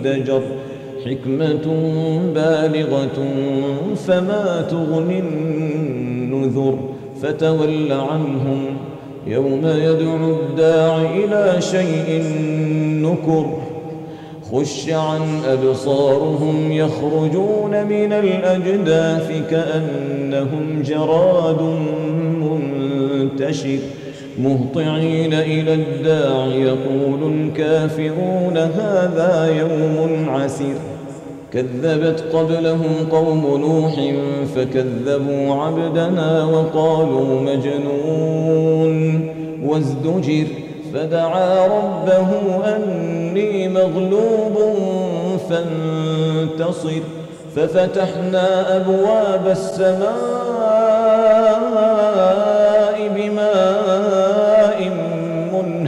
مزدجر حكمة بالغة فما تغني النذر فتول عنهم يوم يدعو الداع إلى شيء نكر خش عن أبصارهم يخرجون من الأجداث كأنهم جراد منتشر مهطعين إلى الداع. يقول الكافرون هذا يوم عسر كذبت قبلهم قوم نوح فكذبوا عبدنا وقالوا مجنون. وازدجر فدعا ربه أني مغلوب فانتصر. ففتحنا أبواب السماء بماء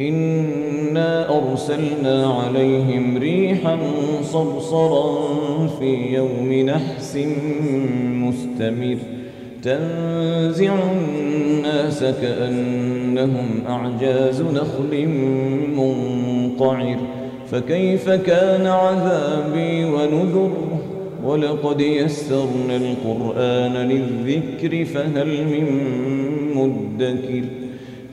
إنا أرسلنا عليهم ريحا صرصرا في يوم نحس مستمر تنزع الناس كأنهم أعجاز نخل منقعر فكيف كان عذابي ونذر ولقد يسرنا القرآن للذكر فهل من مدكر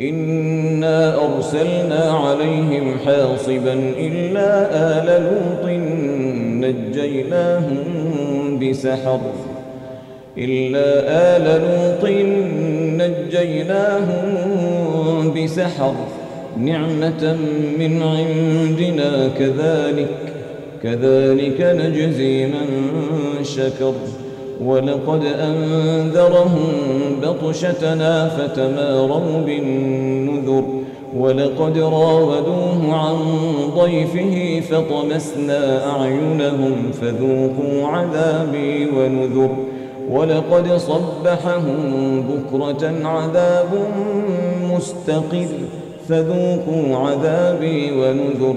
إنا أرسلنا عليهم حاصبا إلا آل لوط نجيناهم بسحر إلا آل لوط نجيناهم بسحر نعمة من عندنا كذلك كذلك نجزي من شكر ولقد أنذرهم بطشتنا فتماروا بالنذر. ولقد راودوه عن ضيفه فطمسنا أعينهم فذوقوا عذابي ونذر. ولقد صبحهم بكرة عذاب مستقر فذوقوا عذابي ونذر.